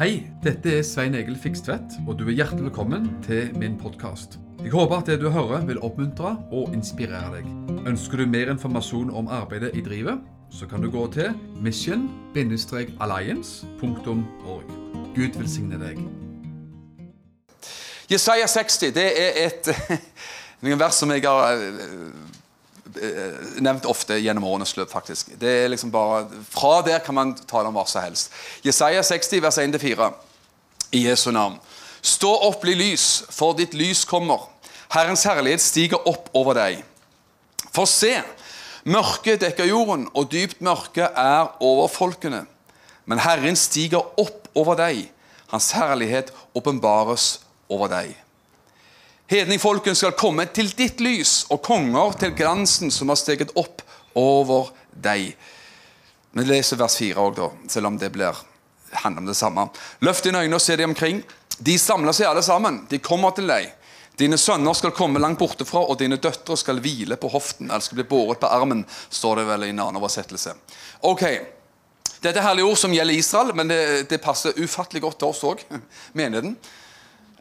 Hei, dette er Svein Egil Fikstvedt, og du er hjertelig velkommen til min podkast. Jeg håper at det du hører vil oppmuntre og inspirere deg. Ønsker du mer informasjon om arbeidet i drivet, så kan du gå til mission-alliance.org. Gud velsigne deg. Jesaja 60 det er et noen vers som jeg har eh, nevnt ofte gjennom årenes løp. faktisk. Det er liksom bare, Fra der kan man tale om hva som helst. Jesaja 60, vers 1-4. I Jesu navn. Stå opp, bli lys, for ditt lys kommer. Herrens herlighet stiger opp over deg. For se, mørket dekker jorden, og dypt mørke er over folkene. Men Herren stiger opp over deg. Hans herlighet åpenbares over deg. Hedningfolken skal komme til ditt lys, og konger til glansen som har steget opp over deg. Vi leser vers 4 òg, selv om det blir, handler om det samme. Løft dine øyne og se deg omkring. De samler seg alle sammen. De kommer til deg. Dine sønner skal komme langt bortefra, og dine døtre skal hvile på hoften. Eller skal bli båret på armen, står det vel i en annen oversettelse. Ok, Dette er herlige ord som gjelder Israel, men det, det passer ufattelig godt til oss òg. Menigheten.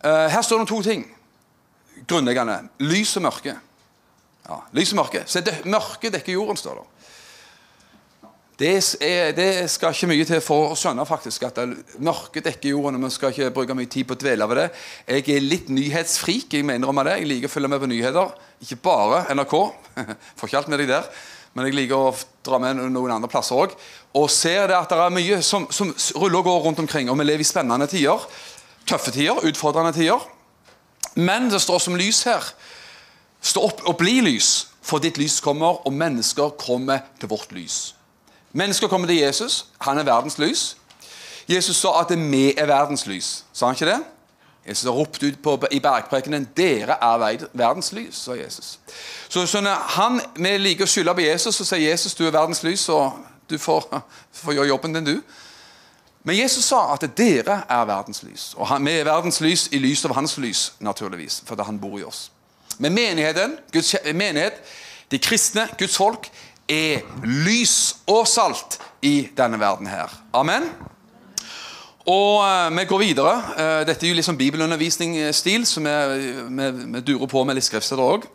Uh, her står det om to ting grunnleggende. Lys og mørke. Ja, lys og mørke. Se, det, mørke dekker jorden, står det. Det, er, det, skal ikke mye til for å skjønne faktisk at mørket dekker jorden. og Vi skal ikke bruke mye tid på å dvele ved det. Jeg er litt nyhetsfrik. Jeg mener om det. Jeg liker å følge med på nyheter. Ikke bare NRK. Får ikke alt med deg der. Men jeg liker å dra med noen andre plasser òg. Og ser det at det er mye som, som ruller og går rundt omkring. Og vi lever i spennende tider. Tøffe tider. Utfordrende tider. Men det står som lys her. Stå opp og bli lys, for ditt lys kommer, og mennesker kommer til vårt lys. Mennesker kommer til Jesus. Han er verdens lys. Jesus sa at vi er verdens lys. Sa han ikke det? Jesus ropte ut på, i bergprekenen 'Dere er verdens lys', sa Jesus. Så, så når han, Vi liker å skylde på Jesus, så sier Jesus 'Du er verdens lys', og du får, får gjøre jobben din, du. Men Jesus sa at dere er verdens lys. Og vi er verdens lys i lys av hans lys, naturligvis, fordi han bor i oss. Men menigheten, Guds menighet, de kristne, Guds folk, er lys og salt i denne verden her. Amen. Og uh, vi går videre. Uh, dette er jo liksom bibelundervisningsstil, så vi, vi, vi, durer på med litt skriftsteder òg.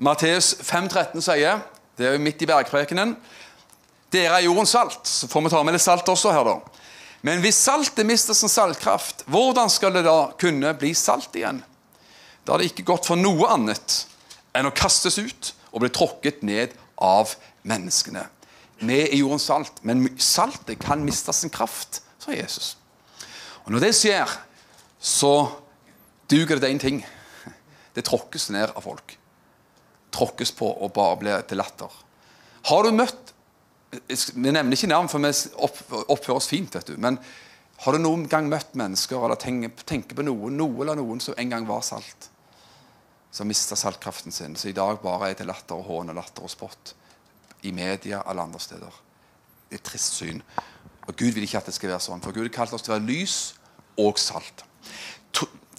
Matteus 5,13 sier, det er jo midt i bergprekenen, dere er jordens salt. Så får vi ta med litt salt også her, da. Men hvis saltet mister sin saltkraft, hvordan skal det da kunne bli salt igjen? Da er det ikke gått for noe annet enn å kastes ut og bli tråkket ned av menneskene. Vi er jordens salt, men saltet kan miste sin kraft, sa Jesus. Og Når det skjer, så duger det én ting. Det tråkkes ned av folk. Tråkkes på og bare blir til latter. Har du møtt vi nevner ikke navn, for vi oppfører oss fint. vet du. Men har du noen gang møtt mennesker eller tenker, på noen, noe eller noen som en gang var salt? Som mista saltkraften sin, så i dag bare er til latter og hån og latter og spott. I media eller andre steder. Det er et trist syn. Og Gud vil ikke at det skal være sånn, for Gud har kalt oss til å være lys og salt.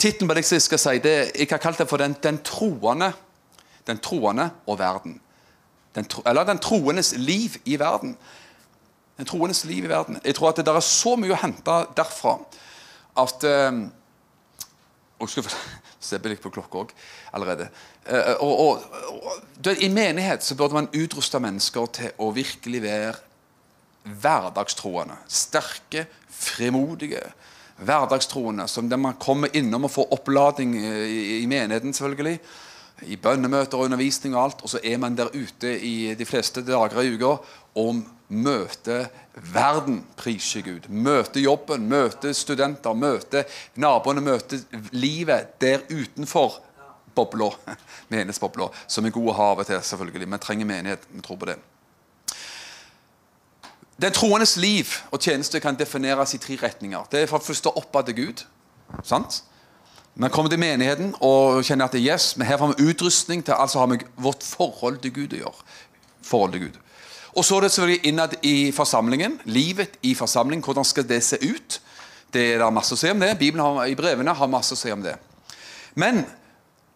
Tittelen på det jeg skal si, det, jeg har kalt det for den, den troende den troende og verden. Den, eller den troendes liv i verden. Den troendes liv i verden. Jeg tror at det der er så mye å hente derfra at og skal se litt på klokka òg allerede. Uh, og, og, og, I menighet så burde man utruste mennesker til å virkelig være hverdagstroende. Sterke, frimodige, hverdagstroende. Som der man kommer innom og får opplading i, i menigheten, selvfølgelig i bønnemøter og undervisning og alt, og så er man der ute i de fleste dager i uka og møter verden, priser Gud. Møter jobben, møter studenter, møter naboene, møter livet der utenfor bobla, menighetsbobla, som er god å ha av og til, selvfølgelig. Vi trenger menighet. Vi tror på det. Den troendes liv og tjeneste kan defineres i tre retninger. Det er for det første oppad til Gud. sant? Vi kommer til menigheten og kjenner at yes, men her får vi utrustning til altså har vi vårt forhold til Gud å gjøre. Forhold til Gud. Og så er det selvfølgelig innad i forsamlingen. Livet i forsamling. Hvordan skal det se ut? Det er der masse å si om det. Bibelen har, i brevene har masse å si om det. Men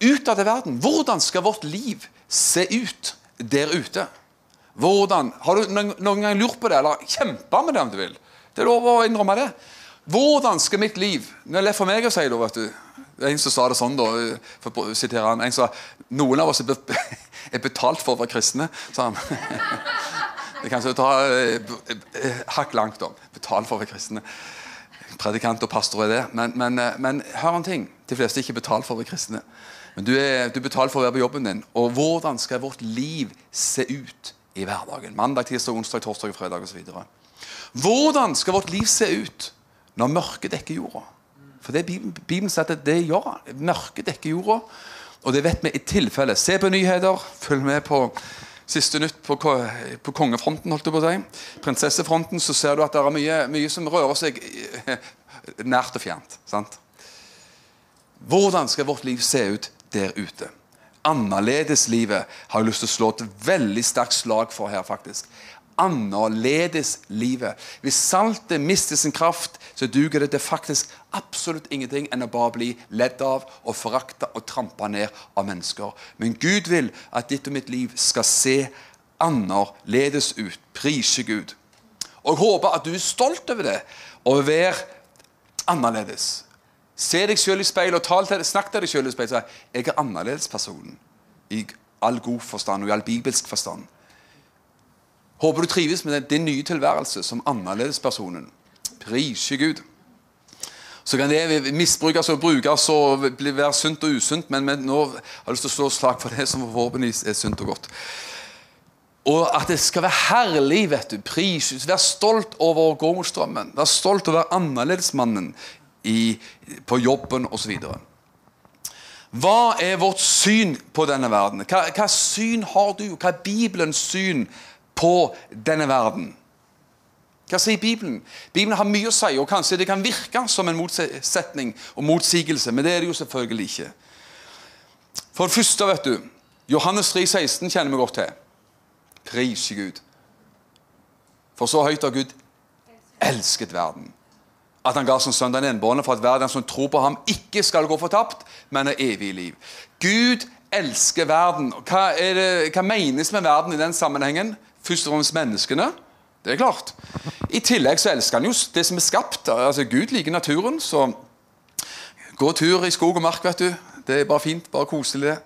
utad i verden, hvordan skal vårt liv se ut der ute? Hvordan, Har du noen gang lurt på det, eller kjempa med det om du vil? Det er lov å innrømme det. Hvordan skal mitt liv Det er lett for meg å si det. vet du. En som sa det sånn, da, for å sitere han, en sa noen av oss er be- betalt for å være kristne. sa han. Det kan ta eh, eh, hakk langt om. Betalt for å være kristne. Predikant og pastor er det. Men, men, eh, men hør en ting. De fleste er ikke betalt for å være kristne. Men du er, du er betalt for å være på jobben din. Og hvordan skal vårt liv se ut i hverdagen? Mandag, tirsdag, onsdag, torsdag, fredag osv. Hvordan skal vårt liv se ut når mørket dekker jorda? For det Bibelen, Bibelen sier at det gjør han. Mørket dekker jorda. Og det vet vi i tilfelle. Se på nyheter. Følg med på siste nytt på, på kongefronten, holdt jeg på å si. Prinsessefronten, så ser du at det er mye, mye som rører seg nært og fjernt. sant? Hvordan skal vårt liv se ut der ute? Annerledeslivet har jeg lyst til å slå et veldig sterkt slag for her. faktisk. Annerledeslivet. Hvis saltet mister sin kraft, så duger det til faktisk absolutt ingenting enn å bare bli ledd av og forakta og trampa ned av mennesker. Men Gud vil at ditt og mitt liv skal se annerledes ut. Prise Gud. Og jeg håper at du er stolt over det, og være annerledes. Se deg selv i speilet og tal til, snakk til deg selv i speilet jeg er annerledespersonen. I all god forstand og i all bibelsk forstand. Håper du trives med din- nye tilværelse som annerledespersonen. Prise Gud. Så kan det misbrukes og brukes og være sunt og usunt, men nå har jeg lyst til å slå slag for det som forhåpentligvis er sunt og godt. Og at det skal være herlig. vet du, pris, Vær stolt over å gå mot strømmen. Vær stolt over å være annerledesmannen på jobben osv. Hva er vårt syn på denne verden? Hva, hva syn har du? Hva er Bibelens syn på denne verden? Hva sier Bibelen? Bibelen har mye å si, og kanskje det kan virke som en motsetning og motsigelse, men det er det jo selvfølgelig ikke. For det første, vet du, Johannes 3, 16 kjenner vi godt til. Pris Gud. For så høyt har Gud elsket verden. At han ga sin sønn den enbårne for at verden som tror på ham, ikke skal gå fortapt, men har evig liv. Gud elsker verden. Hva, det, hva menes med verden i den sammenhengen? Først og fremst menneskene. Det er klart. I tillegg så elsker han jo det som er skapt. Altså Gud liker naturen, så gå tur i skog og mark, vet du. Det er bare fint. Bare koselig, det.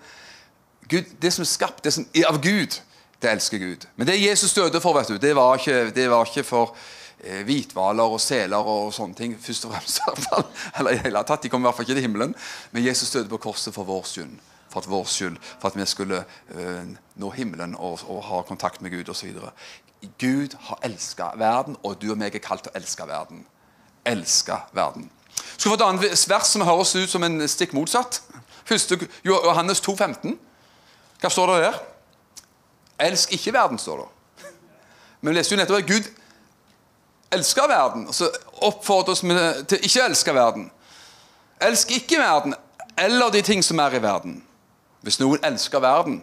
Gud, det som er skapt det som er av Gud, det elsker Gud. Men det Jesus døde for, vet du, det var ikke, det var ikke for eh, hvithvaler og seler og sånne ting. først og fremst i hvert fall. Eller i hele tatt, De kom i hvert fall ikke til himmelen. Men Jesus døde på korset for vår skyld. For at vår skyld, for at vi skulle uh, nå himmelen og, og ha kontakt med Gud osv. Gud har elska verden, og du og meg er kalt til å elske verden. Elske verden. Skal vi få et annet vers som høres ut som en stikk motsatt? Første Johannes 2, 15. Hva står det der? Elsk ikke verden, står det. Men vi leste jo nettopp at Gud elsker verden, så oppfordrer oss til ikke å elske verden. Elsk ikke verden eller de ting som er i verden. Hvis noen elsker verden,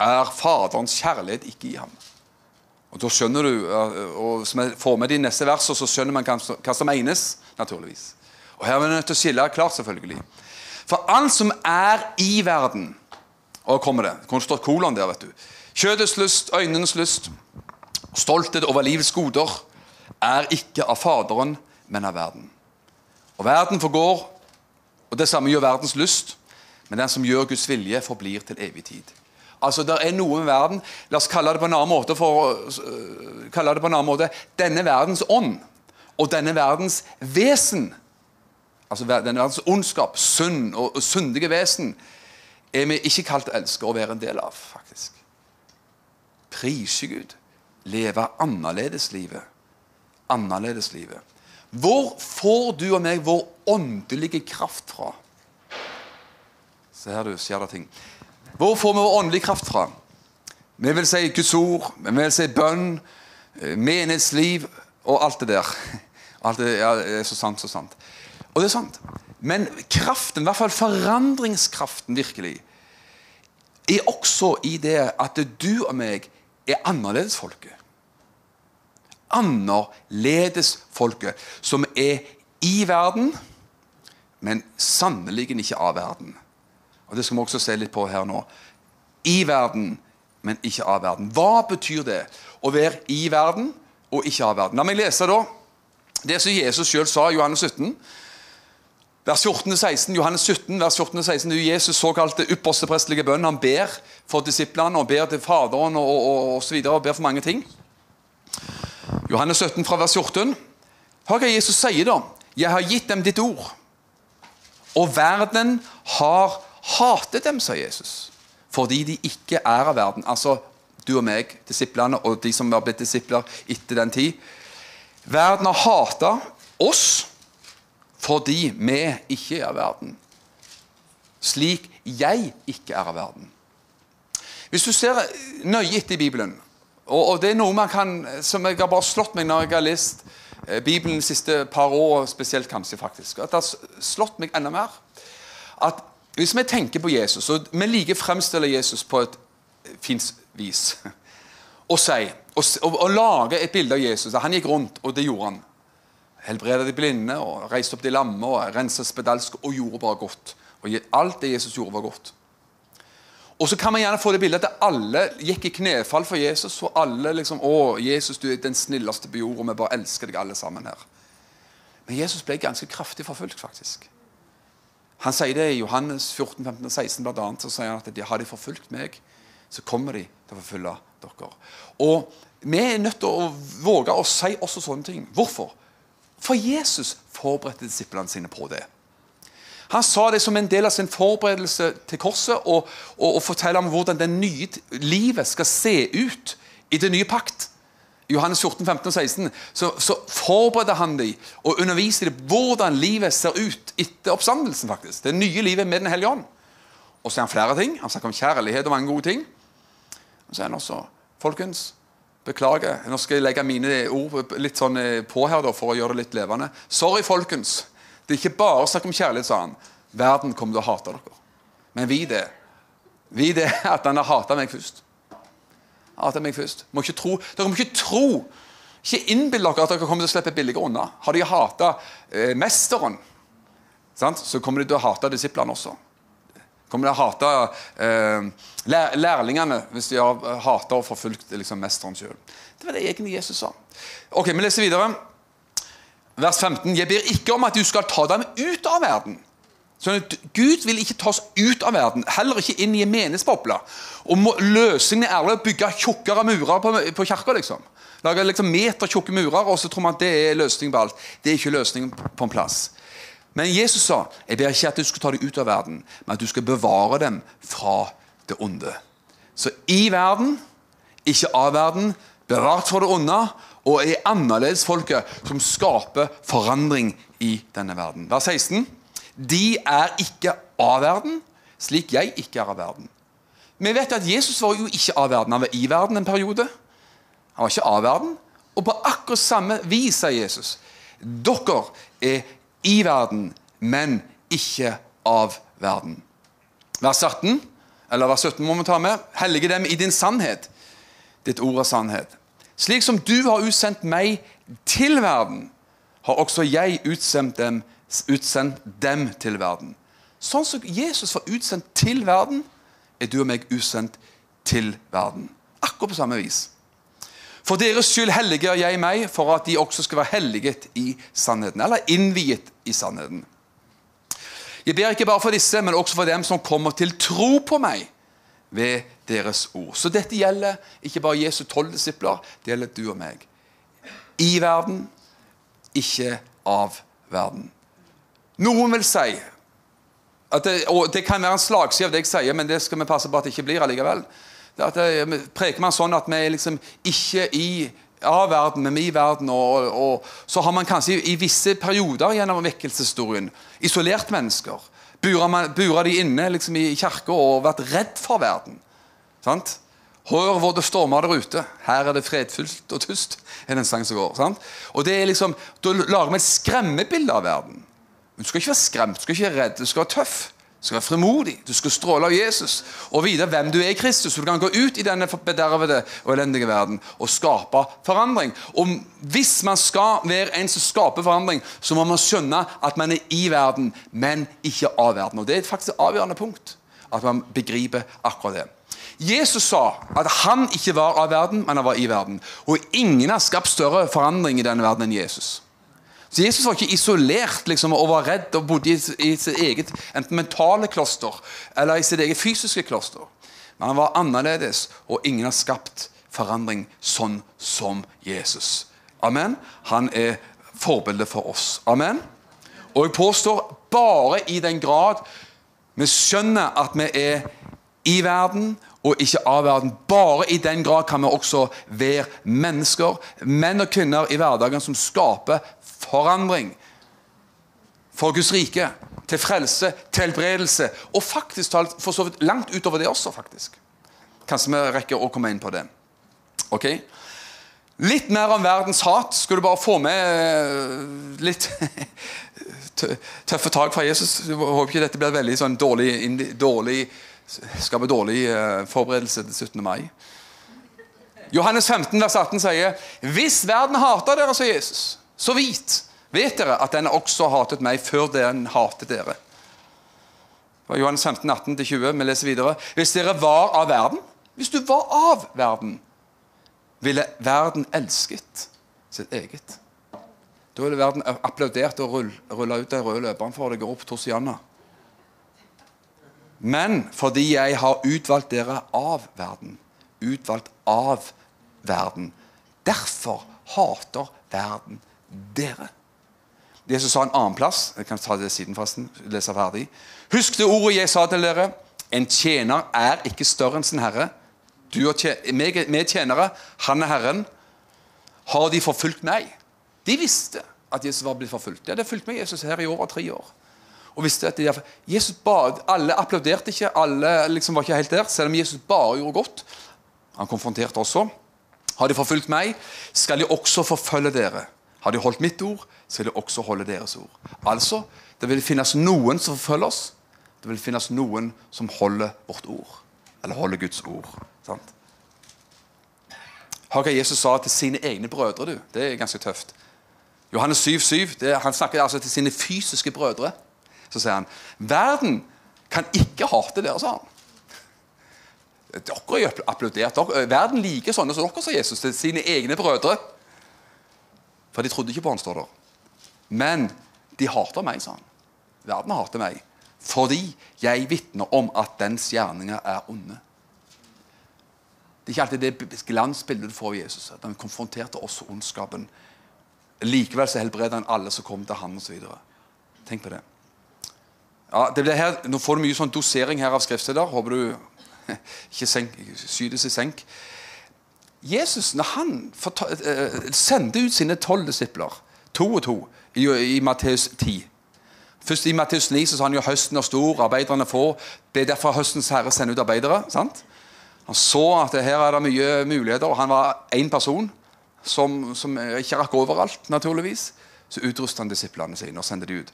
er Faderens kjærlighet ikke i ham. Og da skjønner du, og som jeg får med de neste versene, så skjønner man hva som- menes, naturligvis. Og her er vi nødt til å skille klart, selvfølgelig. For alt som er i verden Og kommer. Det kunne stått kolon der, vet du. Kjødets lyst, øynenes lyst, stolthet over livets goder, er ikke av Faderen, men av verden. Og verden forgår, og det samme gjør verdens lyst, men den som gjør Guds vilje, forblir til evig tid. Altså, Det er noe med verden La oss kalle det på en annen måte. For, uh, kalle det på en annen måte denne verdens ånd og denne verdens vesen altså denne verdens ondskap, synd og, og syndige vesen, er vi ikke kalt å elske og være en del av, faktisk. Prise Gud. Leve annerledeslivet. Annerledeslivet. Hvor får du og meg vår åndelige kraft fra? Se her, du, skjer det ting. Hvor får vi vår åndelige kraft fra? Vi vil si Guds ord, vi vil si bønn, eh, menighetsliv og alt det der. Alt det ja, er så sant, så sant. Og det er sant. Men kraften, i hvert fall forandringskraften, virkelig, er også i det at du og meg er annerledesfolket. Annerledesfolket som er i verden, men sannelig ikke av verden. Og Det skal vi også se litt på her nå. I verden, men ikke av verden. Hva betyr det å være i verden og ikke av verden? La meg lese da det som Jesus sjøl sa i Johannes 17. Vers 14-16, Johannes 17, vers 14-16, det er Jesus' såkalte ypperste prestelige bønn. Han ber for disiplene og ber til Faderen og, og, og, så videre, og ber for mange ting. Johannes 17 fra vers 14. Hør hva Jesus sier, da. Jeg har gitt dem ditt ord, og verden har hatet dem, sa Jesus, fordi de ikke er av verden. Altså du og meg, disiplene, og de som har blitt disipler etter den tid. Verden har hata oss fordi vi ikke er av verden. Slik jeg ikke er av verden. Hvis du ser nøye etter i Bibelen, og, og det er noe man kan, som jeg har bare slått meg når jeg har lest eh, Bibelen de siste par år, spesielt kanskje faktisk, at det har slått meg enda mer at hvis vi tenker på Jesus, og vi liker å fremstille Jesus på et fint vis og si, og, og, og lage et bilde av Jesus Han gikk rundt, og det gjorde han. Helbredet de blinde, og reiste opp de lamme, og renset spedalsk, og gjorde bare godt. Og Alt det Jesus gjorde, var godt. Og så kan man gjerne få det bildet at alle gikk i knefall for Jesus. Og alle liksom 'Å, Jesus, du er den snilleste på og vi bare elsker deg alle sammen her'. Men Jesus ble ganske kraftig forfulgt, faktisk. Han sier det i Johannes 14, 15 og 16 blant annet, så sier han at de, har de forfulgt meg, så kommer de til å forfølge dere. Og Vi er nødt til å våge å si også sånne ting. Hvorfor? For Jesus forberedte disiplene sine på det. Han sa det som en del av sin forberedelse til korset og, og, og fortelle om hvordan det nye livet skal se ut i det nye pakt. Johannes 14, 15 og 16 så, så forbereder han dem og underviser dem hvordan livet ser ut etter oppstandelsen. faktisk. Det nye livet med Den hellige ånd. Og så er han flere ting. Han snakker om kjærlighet og mange gode ting. Og så er han også Folkens, beklager. Nå skal jeg legge mine ord litt sånn eh, på her da, for å gjøre det litt levende. Sorry, folkens. Det er ikke bare snakk om kjærlighet, sa han. Verden kommer til å hate dere. Men vi det. Vi det at han har hata meg først. Hata meg først. Må ikke tro, dere må ikke tro Ikke innbill dere at dere kommer til å slippe billigere unna. Har de hata eh, mesteren, sant? så kommer de til å hate disiplene også. Kommer de til å hate eh, lær, lærlingene hvis de har hata og forfulgt liksom, mesteren sjøl. Det var det egentlig Jesus sa. Ok, Vi leser videre. Vers 15. Jeg ber ikke om at du skal ta dem ut av verden. Sånn at Gud vil ikke ta oss ut av verden, heller ikke inn i en menighetsboble. Og løsningen er å bygge tjukkere murer på, på kirka. Liksom. Lage liksom metertjukke murer, og så tror man at det er løsningen på alt. Det er ikke løsningen på en plass. Men Jesus sa jeg ber ikke at du skal ta dem ut av verden, men at du skal bevare dem fra det onde. Så i verden, ikke av verden, bevart for det onde, og er annerledesfolket som skaper forandring i denne verden. Vers 16. De er ikke av verden, slik jeg ikke er av verden. Vi vet at Jesus var jo ikke av verden. Han var i verden en periode. Han var ikke av verden. Og på akkurat samme vis, sier Jesus, dere er i verden, men ikke av verden. Vers 18, eller vers 17 må vi ta med. Hellige dem i din sannhet. Ditt ord er sannhet. Slik som du har utsendt meg til verden, har også jeg utsendt dem, utsendt dem til verden. Sånn som Jesus var utsendt til verden, er du og meg utsendt til verden. Akkurat på samme vis. For deres skyld helliger jeg meg, for at de også skal være helliget i sannheten. Eller innviet i sannheten. Jeg ber ikke bare for disse, men også for dem som kommer til tro på meg ved deres ord. Så dette gjelder ikke bare Jesu tolv disipler, det gjelder du og meg. I verden, ikke av verden. Noen vil si det, og Det kan være en slagside av det jeg sier, men det skal vi passe på at det ikke blir allikevel. Det at det, Preker man sånn at vi er liksom ikke i A-verden, men i verden, og, og, så har man kanskje i, i visse perioder gjennom vekkelseshistorien isolert mennesker. Bura, de inne liksom, i kirka og vært redd for verden. Sant? Hør hvor det stormer der ute. Her er det fredfullt og tyst. er det sang som går. Sant? Og det er liksom, Da lager vi et skremmebilde av verden. Men du skal ikke være skremt, du skal ikke være redd, du skal være tøff. Du skal være frimodig, du skal stråle av Jesus og vite hvem du er i Kristus. Så du kan gå ut i denne bedervede og elendige verden og skape forandring. Og Hvis man skal være en som skaper forandring, så må man skjønne at man er i verden, men ikke av verden. Og Det er faktisk et avgjørende punkt. At man begriper akkurat det. Jesus sa at han ikke var av verden, men han var i verden. Og ingen har skapt større forandring i denne verden enn Jesus. Så Jesus var ikke isolert liksom, og var redd og bodde i, i sitt eget enten mentale kloster eller i sitt eget fysiske kloster. Men han var annerledes, og ingen har skapt forandring sånn som Jesus. Amen. Han er forbildet for oss. Amen. Og jeg påstår bare i den grad vi skjønner at vi er i verden og ikke av verden. Bare i den grad kan vi også være mennesker, menn og kvinner i hverdagen, som skaper forandring for Guds rike. Til frelse, til helbredelse. Og faktisk talt for så vidt langt utover det også, faktisk. Kanskje vi rekker å komme inn på det. Ok? Litt mer om verdens hat. Skal du bare få med eh, litt tøffe tak fra Jesus? Jeg håper ikke dette blir veldig sånn dårlig, dårlig skaper dårlig eh, forberedelse til 17. mai. Johannes 15, vers 18 sier Hvis verden hater dere, sier Jesus, så vit, vet dere at den også hatet meg før den hatet dere. Det var Johannes 15, 18-20. Vi leser videre. Hvis dere var av verden, hvis du var av verden, ville verden elsket sitt eget. Da ville verden applaudert og rulla ut den røde løperen for deg og ropt Hosianna. Men fordi jeg har utvalgt dere av verden, utvalgt av verden, derfor hater verden dere. Jesus sa en annen plass Jeg kan ta det siden forresten, lese ferdig. Husk det ordet jeg sa til dere. En tjener er ikke større enn sin herre. Du og vi tjenere, han er Herren. Har de forfulgt meg? De visste at Jesus var blitt forfulgt. De hadde fulgt med Jesus her i over tre år. Og visste at de, Jesus ba, Alle applauderte ikke, alle liksom var ikke helt der, selv om Jesus bare gjorde godt. Han konfronterte også. Har de forfulgt meg, skal de også forfølge dere. Har de holdt mitt ord, skal de også holde deres ord. Altså, det vil finnes noen som forfølger oss. Det vil finnes noen som holder vårt ord. Eller holder Guds ord. Sant? Hør hva Jesus sa til sine egne brødre. du. Det er ganske tøft. Johannes 7, 7 det, Han snakker altså til sine fysiske brødre. Så sier han verden kan ikke hate dere, sa han. Dere har applaudert. Verden liker sånne som dere, sa Jesus til sine egne brødre. For de trodde ikke på han, står der. Men de hater meg, sa han. Verden hater meg fordi jeg vitner om at dens gjerninger er onde. Det er ikke alltid det glansbildet du får av Jesus. at Han konfronterte også ondskapen. Likevel så helbreder han alle som kom til ham osv. Tenk på det. Ja, det her, nå får du mye sånn dosering her av skriftsteder. Håper du ikke senk, sydes i senk. Jesus når han uh, sendte ut sine tolv disipler, to og to, i, i Matteus 10 Først I Matteus 9 så sa han jo høsten er stor, arbeiderne få. Det er derfor høstens herre sender ut arbeidere. sant? Han så at her er det mye muligheter, og han var én person som, som, ikke rakk overalt, naturligvis. Så utrustet han disiplene sine og sendte de ut.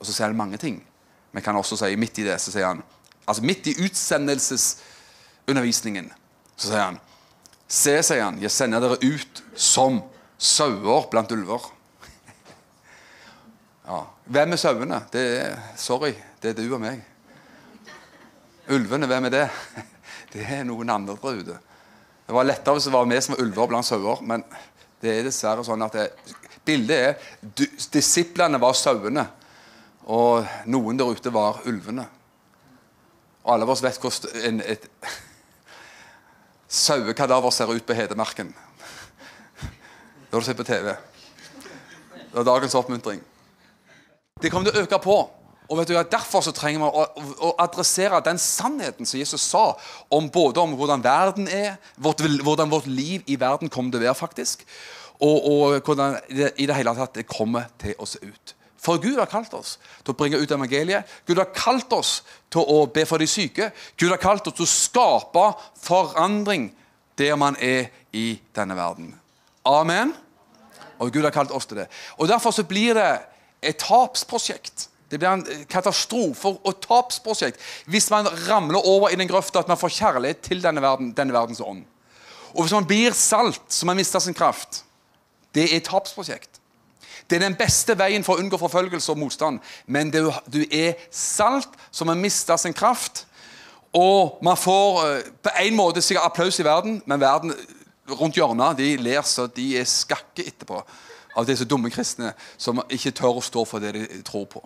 Og så sier han mange ting. Men kan også si midt i det, så sier han Altså midt i utsendelsesundervisningen, så sier han Se, sier han, jeg sender dere ut som sauer blant ulver. Ja. Hvem er sauene? Det er, sorry, det er du og meg. Ulvene, hvem er det? Det er noen andre ute. Det var lettere hvis det var vi som var ulver blant sauer, men det er dessverre sånn at det, bildet er disiplene var sauene. Og noen der ute var ulvene. Og alle av oss vet hvordan et sauekadaver ser ut på Hedemarken. Det har du sett på TV. Det var dagens oppmuntring. Det kommer til å øke på. Og vet du, Derfor så trenger vi å, å, adressere den sannheten som Jesus sa om både om hvordan verden er, vårt, hvordan vårt liv i verden kommer til å være, faktisk, og, og hvordan det, i det hele tatt det kommer til å se ut. For Gud har kalt oss til å bringe ut evangeliet. Gud har kalt oss til å be for de syke. Gud har kalt oss til å skape forandring der man er i denne verden. Amen. Og Gud har kalt oss til det. Og Derfor så blir det et tapsprosjekt. Det blir en katastrofe og tapsprosjekt hvis man ramler over i den grøfta at man får kjærlighet til denne, verden, denne verdens ånd. Og hvis man blir salt så man mister sin kraft. Det er et tapsprosjekt. Det er den beste veien for å unngå forfølgelse og motstand. Men det, du er salt som har mista sin kraft. Og man får uh, på en måte sikkert applaus i verden, men verden rundt hjørnet de ler så de er skakke etterpå. av disse dumme kristne som ikke tør å stå for det de tror på.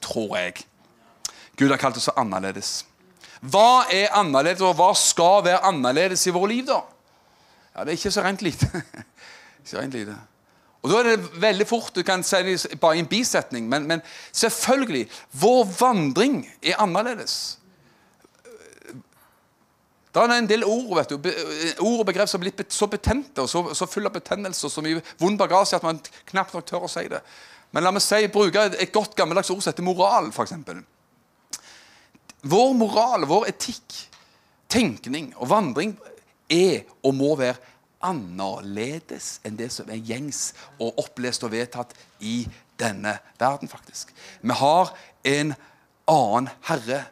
Tror jeg. Gud har kalt oss annerledes. Hva er annerledes, og hva skal være annerledes i våre liv, da? Ja, Det er ikke så rent lite. ikke rent lite. Og Da er det veldig fort du kan si det bare i en bisetning, men, men selvfølgelig Vår vandring er annerledes. Da er det en del ord vet du, ord og begrep som er blitt så betente og så, så fulle av betennelse og så mye vond bagasje at man knapt nok tør å si det. Men la meg si, bruke et godt gammeldags ord som heter moral, f.eks. Vår moral, vår etikk, tenkning og vandring er og må være annerledes enn det som er gjengs og opplest og vedtatt i denne verden, faktisk. Vi har en annen herre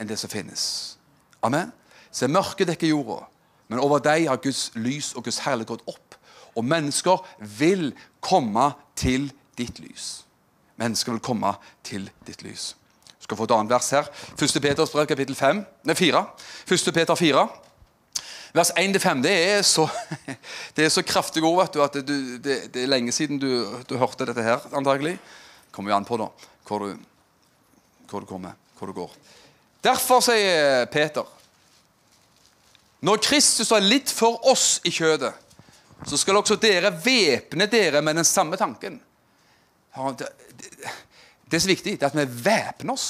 enn det som finnes. Amen. Se, mørket dekker jorda, men over deg har Guds lys og Guds herlighet gått opp. Og mennesker vil komme til ditt lys. Mennesker vil komme til ditt lys. Du skal få et annet vers her. 1. Peters brev, kapittel 5, nei, 4. 1. Peter 4. Vers 1-5 det er så, det er så kraftige ord vet du, at det, det, det er lenge siden du, du, hørte dette her, antagelig. Kommer jo an på da, hvor du, hvor du kommer, hvor du går. Derfor sier Peter når Kristus er litt for oss i kjødet, så skal også dere væpne dere med den samme tanken. Det er så viktig det er at vi væpner oss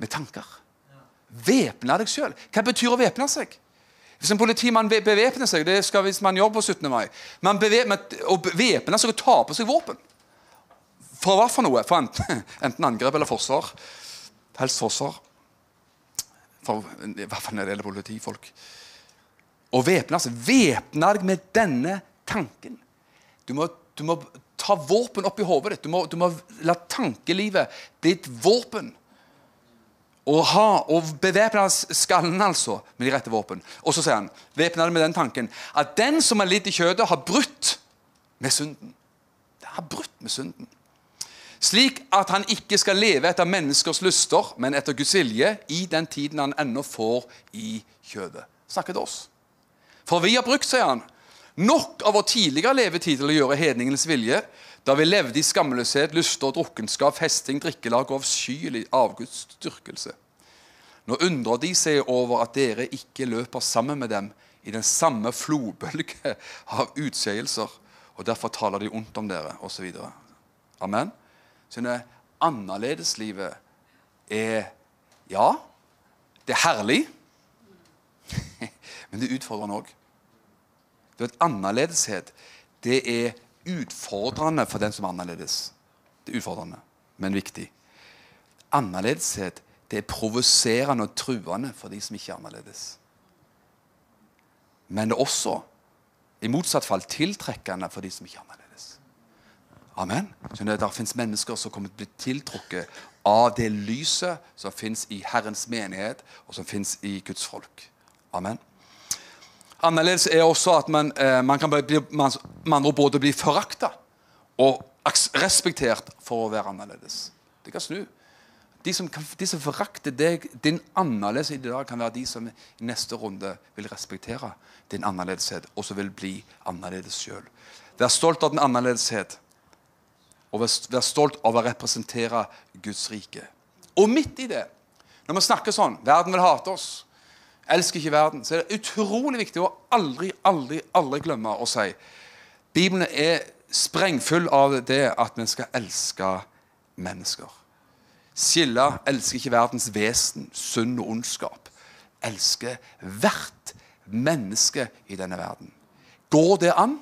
med tanker. Væpne deg sjøl. Hva betyr å væpne seg? Hvis en politimann bevæpner seg, det skal hvis man gjør på 17. mai Man bevæpner, Å væpne seg og ta på seg våpen. For hva for noe? For enten, enten angrep eller forsvar. Helst forsvar. For, I hvert fall når det gjelder politifolk og væpne seg. Væpne deg med denne tanken. Du må, du må ta våpen opp i hodet ditt. Du må, du må, la tankelivet bli et våpen. Og, ha, og bevæpne skallen altså med de rette våpen. Og så sier han, væpne det med den tanken at den som har lidd i kjødet, har brutt med synden. Det har brutt med synden. Slik at han ikke skal leve etter menneskers lyster, men etter Guds vilje i den tiden han ennå får i kjødet. Snakker til oss. For vi har brukt, sier han, nok av vår tidligere levetid til å gjøre hedningenes vilje, da vi levde i skamløshet, lyster, og drukkenskap, festing, drikkelag og avskyelig avgudsdyrkelse. Nå undrer de seg over at dere ikke løper sammen med dem i den samme flodbølge av utskeielser, og derfor taler de ondt om dere, osv. Amen. Så det annerledeslivet er Ja, det er herlig, men det er utfordrende òg. Det er et annerledeshet. Det er utfordrende for den som er annerledes. Det er utfordrende, men viktig. Annerledeshet det er provoserende og truende for de som ikke er annerledes. Men det er også, i motsatt fall, tiltrekkende for de som ikke er annerledes. Amen. Skjønner Der fins mennesker som kommer til å bli tiltrukket av det lyset som fins i Herrens menighet, og som fins i Guds folk. Amen. Annerledes er også at man, eh, man kan bli, man, man både bli forakta og respektert for å være annerledes. Det kan snu. De som, som forakter deg, din annerledes i dag, kan være de som i neste runde vil respektere din annerledeshet, og som vil bli annerledes sjøl. Vær stolt av din annerledeshet, og vær stolt av å representere Guds rike. Og midt i det, når vi snakker sånn Verden vil hate oss elsker ikke verden, så er det utrolig viktig å aldri, aldri, aldri glemme å si Bibelen er sprengfull av det at vi skal elske mennesker. Skille elsker ikke verdens vesen, synd og ondskap. Elsker hvert menneske i denne verden. Går det an?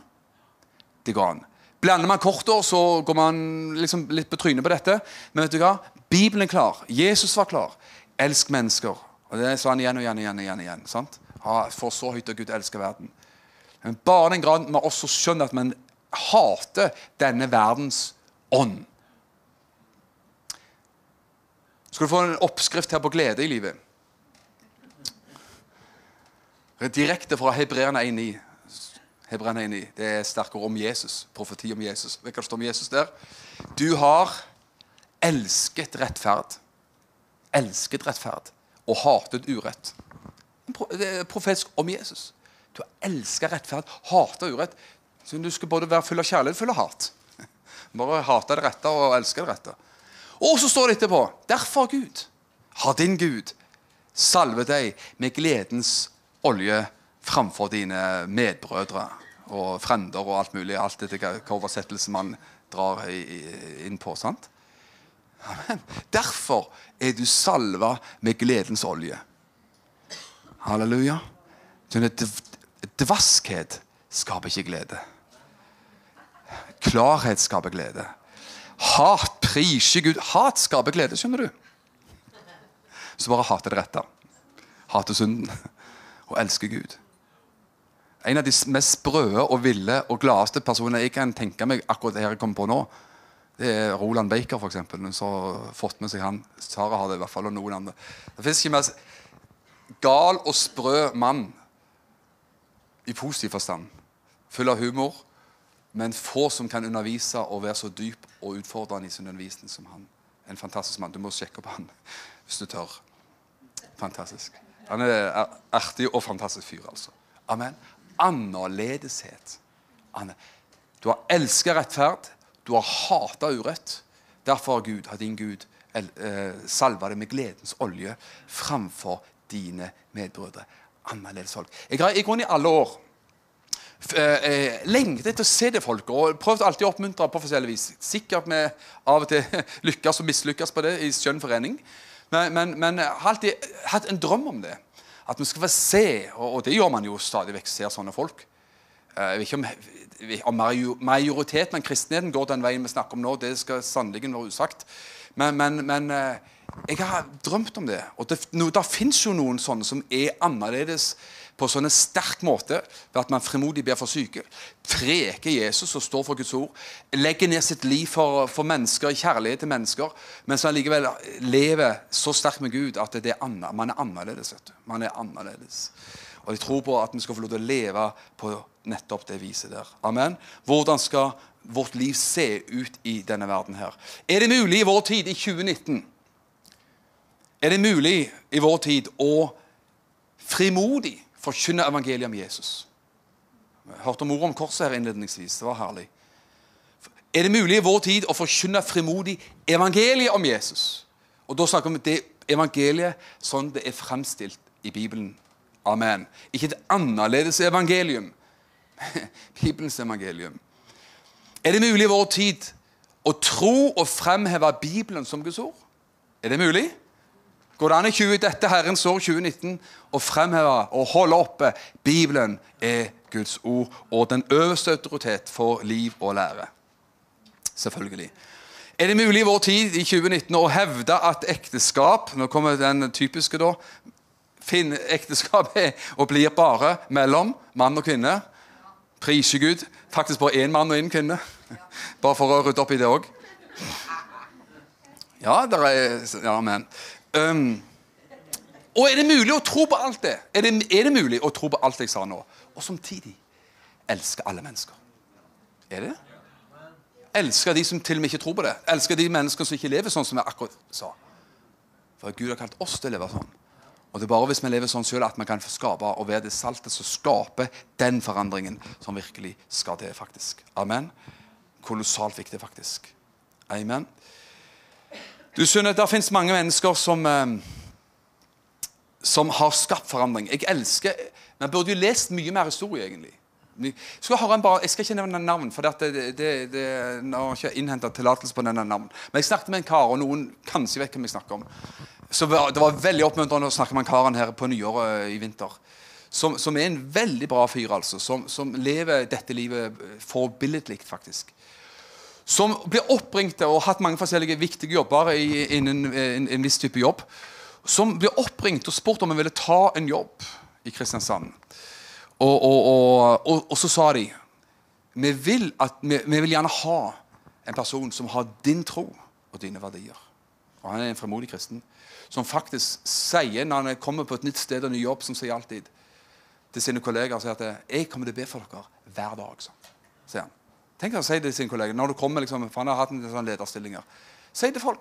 Det går an. Blander man kortår, så går man liksom litt på trynet på dette. Men vet du hva? Bibelen er klar. Jesus var klar. Elsk mennesker. Og Det sa han igjen og igjen igjen. igjen, igjen sant? For så høyt og Gud elsker verden. Men bare den grad vi også skjønner at man hater denne verdens ånd. Skal du få en oppskrift her på glede i livet? Direkte fra Hebreerne 1,9. Hebreerne 1,9. Det er sterkere om Jesus. Profeti om Jesus. Vet Hva det står om Jesus der? Du har elsket rettferd. Elsket rettferd og hatet urett. Det er profetisk om Jesus. Du elska rettferd, hata urett. Så du skal både være full av kjærlighet og full av hat. Bare hate det rette og elske det rette. Og så står det etterpå Derfor, Gud, har din Gud salvet deg med gledens olje framfor dine medbrødre og frender og alt mulig. Alt etter hva oversettelse man drar inn på. sant? Amen. Derfor er du salva med gledens olje. Halleluja. Dvaskhet skaper ikke glede. Klarhet skaper glede. Hat priser Gud. Hat skaper glede, skjønner du. Så bare hate det rette. Hate synden og elsker Gud. En av de mest sprøe og ville og gladeste personene jeg kan tenke meg akkurat det jeg kommer på nå, det er Roland Baker, f.eks. Som har fått med seg han. Sara har det i hvert fall, og noen andre. Det fins ikke mer gal og sprø mann i positiv forstand. Full av humor, men få som kan undervise og være så dyp og utfordrende i sin undervisning som han. En fantastisk mann. Du må sjekke på han hvis du tør. Fantastisk. Han er artig og fantastisk fyr, altså. Amen. Annerledeshet. Du har elska rettferd. Du har hata urett. Derfor har Gud, har din Gud eh, salva deg med gledens olje framfor dine medbrødre. Annerledes folk. Jeg har i grunnen i alle år eh, eh, lengtet etter å se det folket og prøvd alltid å oppmuntre på forskjellig vis. Sikkert med av og til lykkes og mislykkes på det i skjønn forening. Men, men, men jeg har alltid hatt en drøm om det. At vi skal få se, og, og det gjør man jo stadig vekk, ser sånne folk. Jeg vet ikke om majoriteten av kristenheten går den veien vi snakker om nå, det skal sannelig være usagt. Men, men, men, eh, jeg har drømt om det. Og det, no, det fins jo noen sånne som er annerledes på sånn en sterk måte ved at man frimodig ber for syke. Preker Jesus og står for Guds ord. Legger ned sitt liv for, for mennesker, kjærlighet til mennesker. Mens han likevel lever så sterkt med Gud at er man er annerledes. Man er annerledes. Og jeg tror på at vi skal få lov til å leve på nettopp det viset der. Amen. Hvordan skal vårt liv se ut i denne verden her? Er det mulig i vår tid, i 2019 Er det mulig i vår tid å frimodig forkynne evangeliet om Jesus? Jeg hørte om ordet om korset her innledningsvis. Det var herlig. Er det mulig i vår tid å forkynne frimodig evangeliet om Jesus? Og Da snakker vi om det evangeliet sånn det er fremstilt i Bibelen Amen. Ikke et annerledes evangelium. Bibelens evangelium. Er det mulig i vår tid å tro og fremheve Bibelen som Guds ord? Er det mulig? Går det an i 20, dette Herrens år 2019 å fremheve og holde oppe Bibelen er Guds ord og den øverste autoritet for liv og lære? Selvfølgelig. Er det mulig i vår tid i 2019 å hevde at ekteskap Nå kommer den typiske, da finner ekteskapet og blir bare mellom mann og kvinne. Priser Gud. Faktisk bare én mann og én kvinne. Bare for å rydde opp i det òg. Ja, der er Ja, men. Um, og er det mulig å tro på alt det? Er, det? er det mulig å tro på alt jeg sa nå? Og samtidig elske alle mennesker? Er det det? Elske de som til og med ikke tror på det. Elske de menneskene som ikke lever sånn som jeg akkurat sa. For Gud har kalt oss til å leve sånn. Og Det er bare hvis vi lever sånn selv at vi kan få skape og være det saltet som skaper den forandringen som virkelig skal til. faktisk. Amen. Kolossalt viktig, faktisk. Amen. Du skjønner, Det fins mange mennesker som, eh, som har skapt forandring. Jeg elsker Man burde jo lest mye mer historie, egentlig. Skal Jeg skal, bare, jeg skal ikke nevne navn, for det, det, det, det, jeg har ikke innhenta tillatelse på denne navn. Men jeg snakket med en kar, og noen kanskje vet hvem jeg snakker om. Så Det var veldig oppmuntrende å snakke med karen her på nyåret eh, i vinter. Som, som, er en veldig bra fyr, altså. Som, som lever dette livet forbilledlig, faktisk. Som blir oppringt og har hatt mange forskjellige viktige jobber innen en, en, viss type jobb. Som blir oppringt og spurt om han ville ta en jobb i Kristiansand. Og, og, og, og så sa de vi vil, at, vi, vi vil gjerne ha en person som har din tro og dine verdier. Og han er en fremodig kristen som faktisk sier når han kommer på et nytt sted og ny jobb, som sier alltid til sine kolleger sier at 'Jeg kommer til å be for dere hver dag'. Så, sier han. Tenk å si det til sine kolleger når du kommer, liksom, for han har hatt en sånn lederstillinger. Si til folk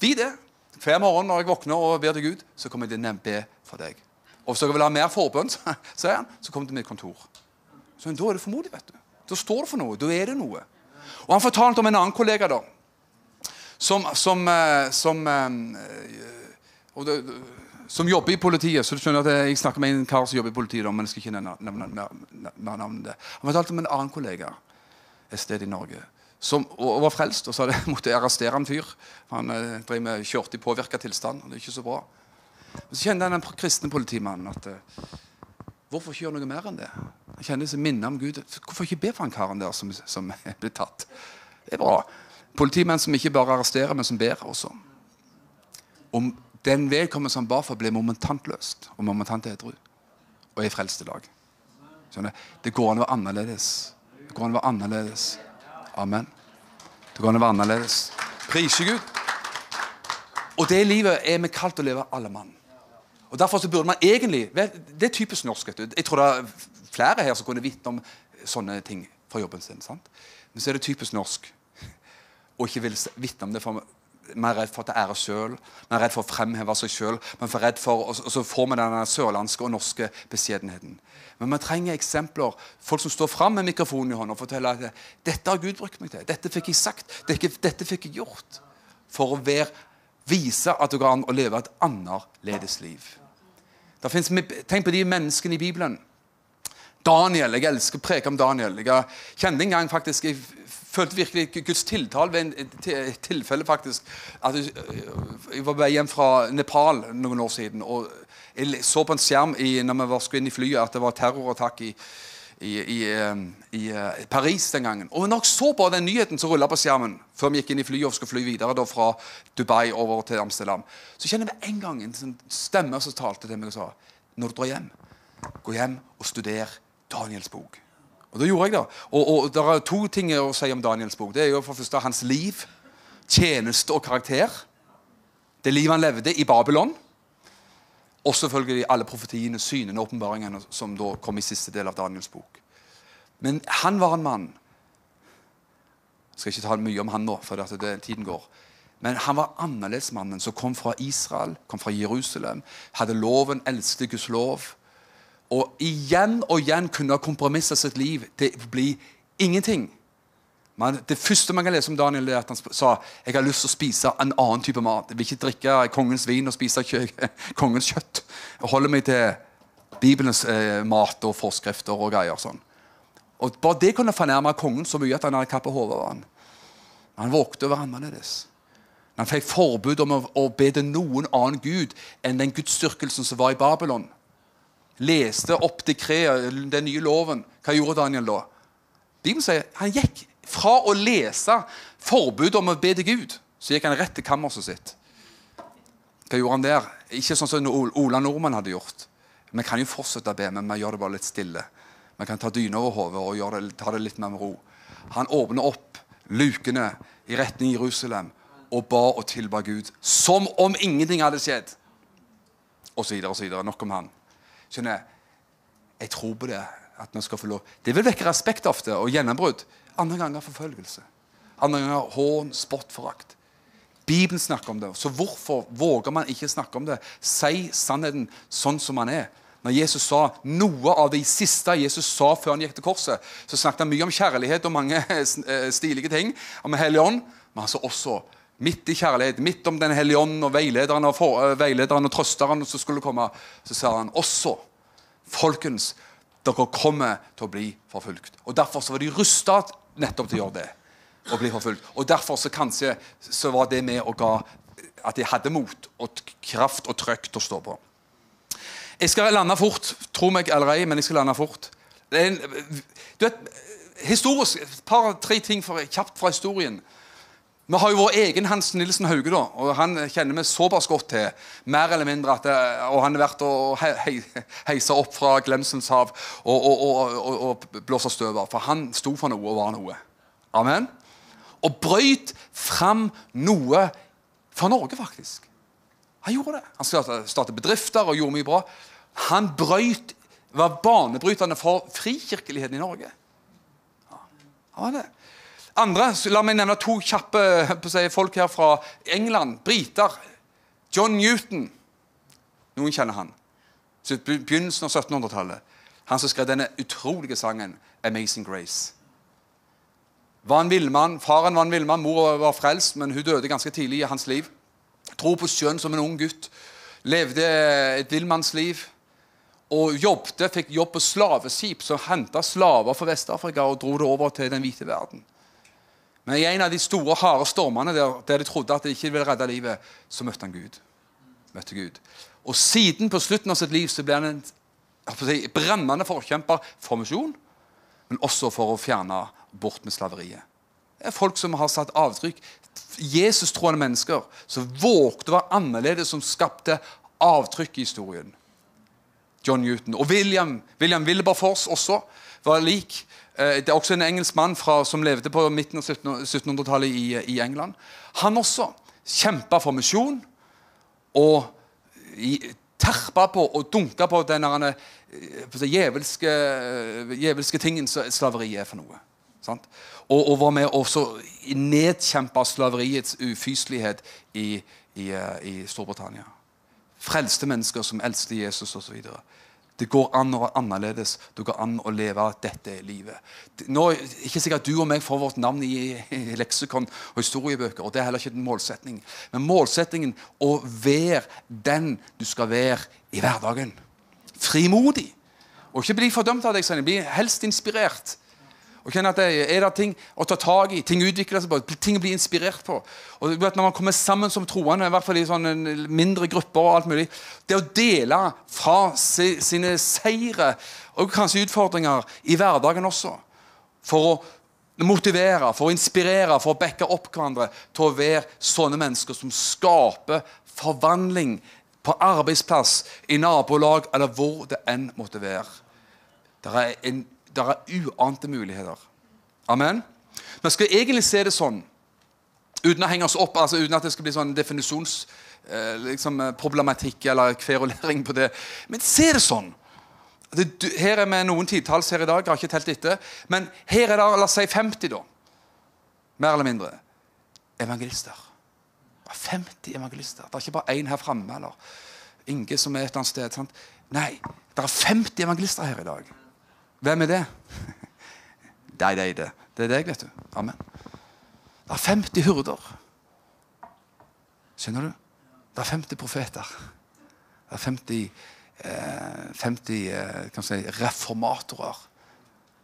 Vi det. Hver morgen når jeg våkner og ber til Gud, så kommer jeg til å be for deg. Og hvis dere vil ha mer forbønn, sier han, så kom til mitt kontor. Så Da er det formodig, vet du. Da står det for noe. Da er det noe. Og Han fortalte om en annen kollega da, som, som, eh, som, eh, det, som jobber i politiet. Så du skjønner at Jeg snakker med en kar som jobber i politiet, men jeg skal ikke nevne, navnet. Han fortalte om en annen kollega et sted i Norge som og var frelst. Og så hadde måtte arrestere en fyr. Han eh, drev med kjørte i påvirka tilstand. og det er ikke så bra. Og Så kjente den kristne politimannen at eh, hvorfor ikke gjøre noe mer enn det? Han kjenner seg minnet om Gud. Hvorfor ikke be for han karen der som, som ble tatt? Det er bra. Politimenn som ikke bare arresterer, men som ber også. Om den vedkommende som ba for, ble momentant løst og momentant edru og er frelst i dag. Det går an å være annerledes. Det går an å være annerledes. Amen. Det går an å være annerledes. Prise Gud. Og det livet er vi kalt å leve alle mann. Og Derfor så burde man egentlig Det er typisk norsk. Jeg tror det er flere her som kunne vitne om sånne ting fra jobben sin. sant? Men så er det typisk norsk å ikke vil vitne om det. for man er redd for å ta ære sjøl, man er redd for å fremheve seg sjøl. Og så får vi den sørlandske og norske beskjedenheten. Men vi trenger eksempler. Folk som står fram med mikrofonen i hånda og forteller at 'dette har Gud brukt meg til'. 'Dette fikk jeg sagt'. 'Dette fikk jeg gjort'. For å være, vise at det går an å leve et annerledes liv. Finnes, tenk på de menneskene i Bibelen. Daniel. Jeg elsker å preke om Daniel. Jeg kjente en gang faktisk Jeg følte virkelig Guds tiltale ved et tilfelle faktisk at Jeg var på vei hjem fra Nepal noen år siden. og jeg så på en skjerm i, når vi var skulle inn i flyet, at det var terrorattakk i, i, i, i uh, Paris den gangen. Og når jeg så på den nyheten som rulla på skjermen før vi gikk inn i flyet og skulle fly videre da, fra Dubai over til Amsterdam, så kjenner jeg en gang en sånn stemme som talte til meg og sa Når du drar hjem, gå hjem og studer Daniels bok. Og det gjorde jeg, da. Og, og det er to ting å si om Daniels bok. Det er jo for første hans liv, tjeneste og karakter. Det livet han levde i Babylon. Og selvfølgelig alle profetiene, synene og åpenbaringene som da kom i siste del av Daniels bok. Men han var en mann Jeg skal ikke ta mye om han nå, for det, det, tiden går. Men han var annerledesmannen som kom fra Israel, kom fra Jerusalem, hadde loven, elsket Guds lov. Og igjen og igjen kunne ha kompromissa sitt liv til å bli ingenting. Men det første man kan lese om Daniel, er at han sa jeg har lyst til å spise en annen type mat. Jeg vil ikke drikke kongens vin og spise kongens kjøtt. Jeg holder meg til Bibelens eh, mat og forskrifter og greier. sånn. Og Bare det kunne fornærme kongen så mye at han hadde kappet hodet av han. Han vågte å være annerledes. Han fikk forbud om å, å be til noen annen gud enn den gudsdyrkelsen som var i Babylon. Leste opp dekretet, den nye loven. Hva gjorde Daniel da? Bibelen sier han gikk fra å lese forbudet om å be til Gud, så gikk han rett til kammerset sitt. Hva gjorde han der? Ikke sånn som Ola Nordmann hadde gjort. Vi kan jo fortsette å be, men vi gjør det bare litt stille. Vi kan ta dyna over hodet og det, ta det litt mer med ro. Han åpner opp lukene i retning Jerusalem og ba og tilba Gud som om ingenting hadde skjedd. Og så videre og så videre. Nok om han. Skjønner jeg? Tror på det. at vi skal få lov. Det vil vekke respekt ofte og gjennombrudd. Andre ganger forfølgelse. Andre ganger hån, spott, forakt. Bibelen snakker om det. Så hvorfor våger man ikke snakke om det? Si sannheten sånn som man er. Når Jesus sa Noe av det siste Jesus sa før han gikk til korset, så snakket han mye om kjærlighet og mange eh, stilige ting. Om Hellig Ånd, men han sa også midt i kjærlighet, midt om Den hellige ånd og veilederen og, for, uh, veilederen og trøsteren som skulle komme, så sa han også Folkens, dere kommer til å bli forfulgt. Og Derfor så var de rusta nettopp til å gjøre det. Å bli forfulgt. Og derfor så kanskje så var det med og ga at de hadde mot og kraft og trøkk til å stå på. Jeg skal lande fort, tro meg eller ei, men jeg skal lande fort. En, du vet, historisk, par-tre ting for, kjapt fra historien. Vi har jo vår egen Hans Nilsen Hauge, da, og han kjenner vi såpass godt til. Mer eller mindre det, og Han har vært å he, heisa opp fra glemselens hav og, og, og, og blåse støv av. For han sto for noe og var noe. Amen. Og brøyt fram noe for Norge, faktisk. Han gjorde det. Han startet bedrifter og gjorde mye bra. Han brøyt, var banebrytende for frikirkeligheten i Norge. Ja, han var det. Andre, La meg nevne to kjappe si, folk her fra England. Briter. John Newton. Noen kjenner han. Så Begynnelsen av 1700-tallet. Han som skrev denne utrolige sangen 'Amazing Grace'. Var en villmann. Faren var en villmann, mor var frelst, men hun døde ganske tidlig i hans liv. Tro på sjøen som en ung gutt. Levde et villmannsliv. Og jobbte, fikk jobb på slaveskip som henta slaver fra Vest-Afrika og dro det over til den hvite verden. Men i en av de store, harde stormene der, der de trodde at de ikke ville redde livet, så møtte han Gud. Møtte Gud. Og siden, på slutten av sitt liv, så ble han en si, brennende forkjemper for misjon, men også for å fjerne bort med slaveriet. Det er folk som har satt avtrykk. Jesus-troende mennesker som vågte å være annerledes, som skapte avtrykk i historien. John Newton. Og William, William Wilberforce også var lik. Eh, det er også en engelsk mann fra, som levde på midten av 1700-tallet i, i, England. Han også kjempa for misjon og terpa på og dunka på den eh, djevelske, djevelske tingen som slaveriet er for noe. Og, og, var med å nedkjempa slaveriets ufyselighet i, i, eh, i Storbritannia. Frelste mennesker som elsket Jesus osv. Det går an å være annerledes. Det går an å leve dette livet. Nå er det ikke sikkert du og meg får vårt navn i, i leksikon og historiebøker. og Det er heller ikke en målsetning. Men målsettingen å være den du skal være i hverdagen. Frimodig. Og ikke bli fordømt av deg. Bli helst inspirert. Og at det Er det ting å ta tak i, ting utvikler seg på, ting å bli inspirert på? Og Når man kommer sammen som troende, i hvert fall i sånne mindre grupper og alt mulig Det å dele fra sine seire og kanskje utfordringer i hverdagen også. For å motivere, for å inspirere, for å backe opp hverandre til å være sånne mennesker som skaper forvandling på arbeidsplass, i nabolag eller hvor det enn måtte være. Det er en det er uante muligheter. Amen. Vi skal egentlig se det sånn, uten å henge oss opp, altså uten at det skal bli sånn definisjonsproblematikk liksom, eller kverulering på det. Men se det sånn. Det, her er vi noen titalls her i dag. Jeg har ikke telt etter. Men her er det la oss si 50, da. Mer eller mindre. Evangelister. 50 evangelister. Det er ikke bare én her framme eller Inge som er et eller annet sted. Sant? Nei, det er 50 evangelister her i dag. Hvem er det? Det er det. Det er deg, vet du. Amen. Det er 50 hurder. Skjønner du? Det er 50 profeter. Det er 50, eh, 50 eh, si, reformatorer.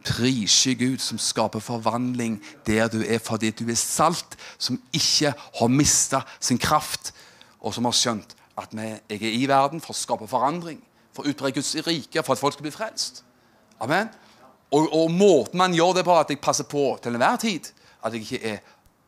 Prise Gud som skaper forvandling der du er fordi du er salt, som ikke har mista sin kraft, og som har skjønt at vi, jeg er i verden for å skape forandring, for å utbre Guds rike, for at folk skal bli frelst. Amen. Og, og, måten man gjør det på, at jeg passer på til enhver tid at jeg ikke er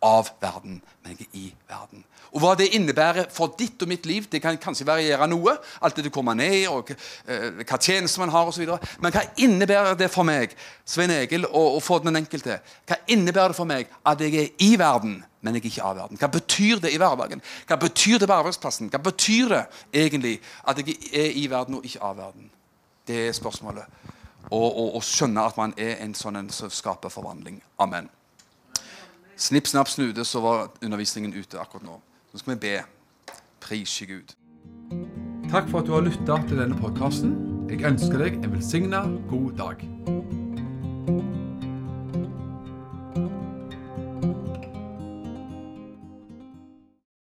av verden, men jeg er i verden. Og Hva det innebærer for ditt og mitt liv, det kan kanskje variere noe. Alt det du kommer ned og uh, hva tjeneste man har osv. Men hva innebærer det for meg, Svein Egil, og, og for den enkelte? Hva innebærer det for meg at jeg er i verden, men jeg er ikke av verden? Hva betyr det i hverdagen? Hva betyr det på arbeidsplassen? Hva betyr det egentlig at jeg er i verden og ikke av verden? Det er spørsmålet og, og, og skjønne at man er en sånn en som skaper forvandling. Amen. Snipp, snapp, snude, så var undervisningen ute akkurat nå. Nå skal vi be. Prise Gud. Takk for at du har lytta til denne podkasten. Jeg ønsker deg en velsigna god dag.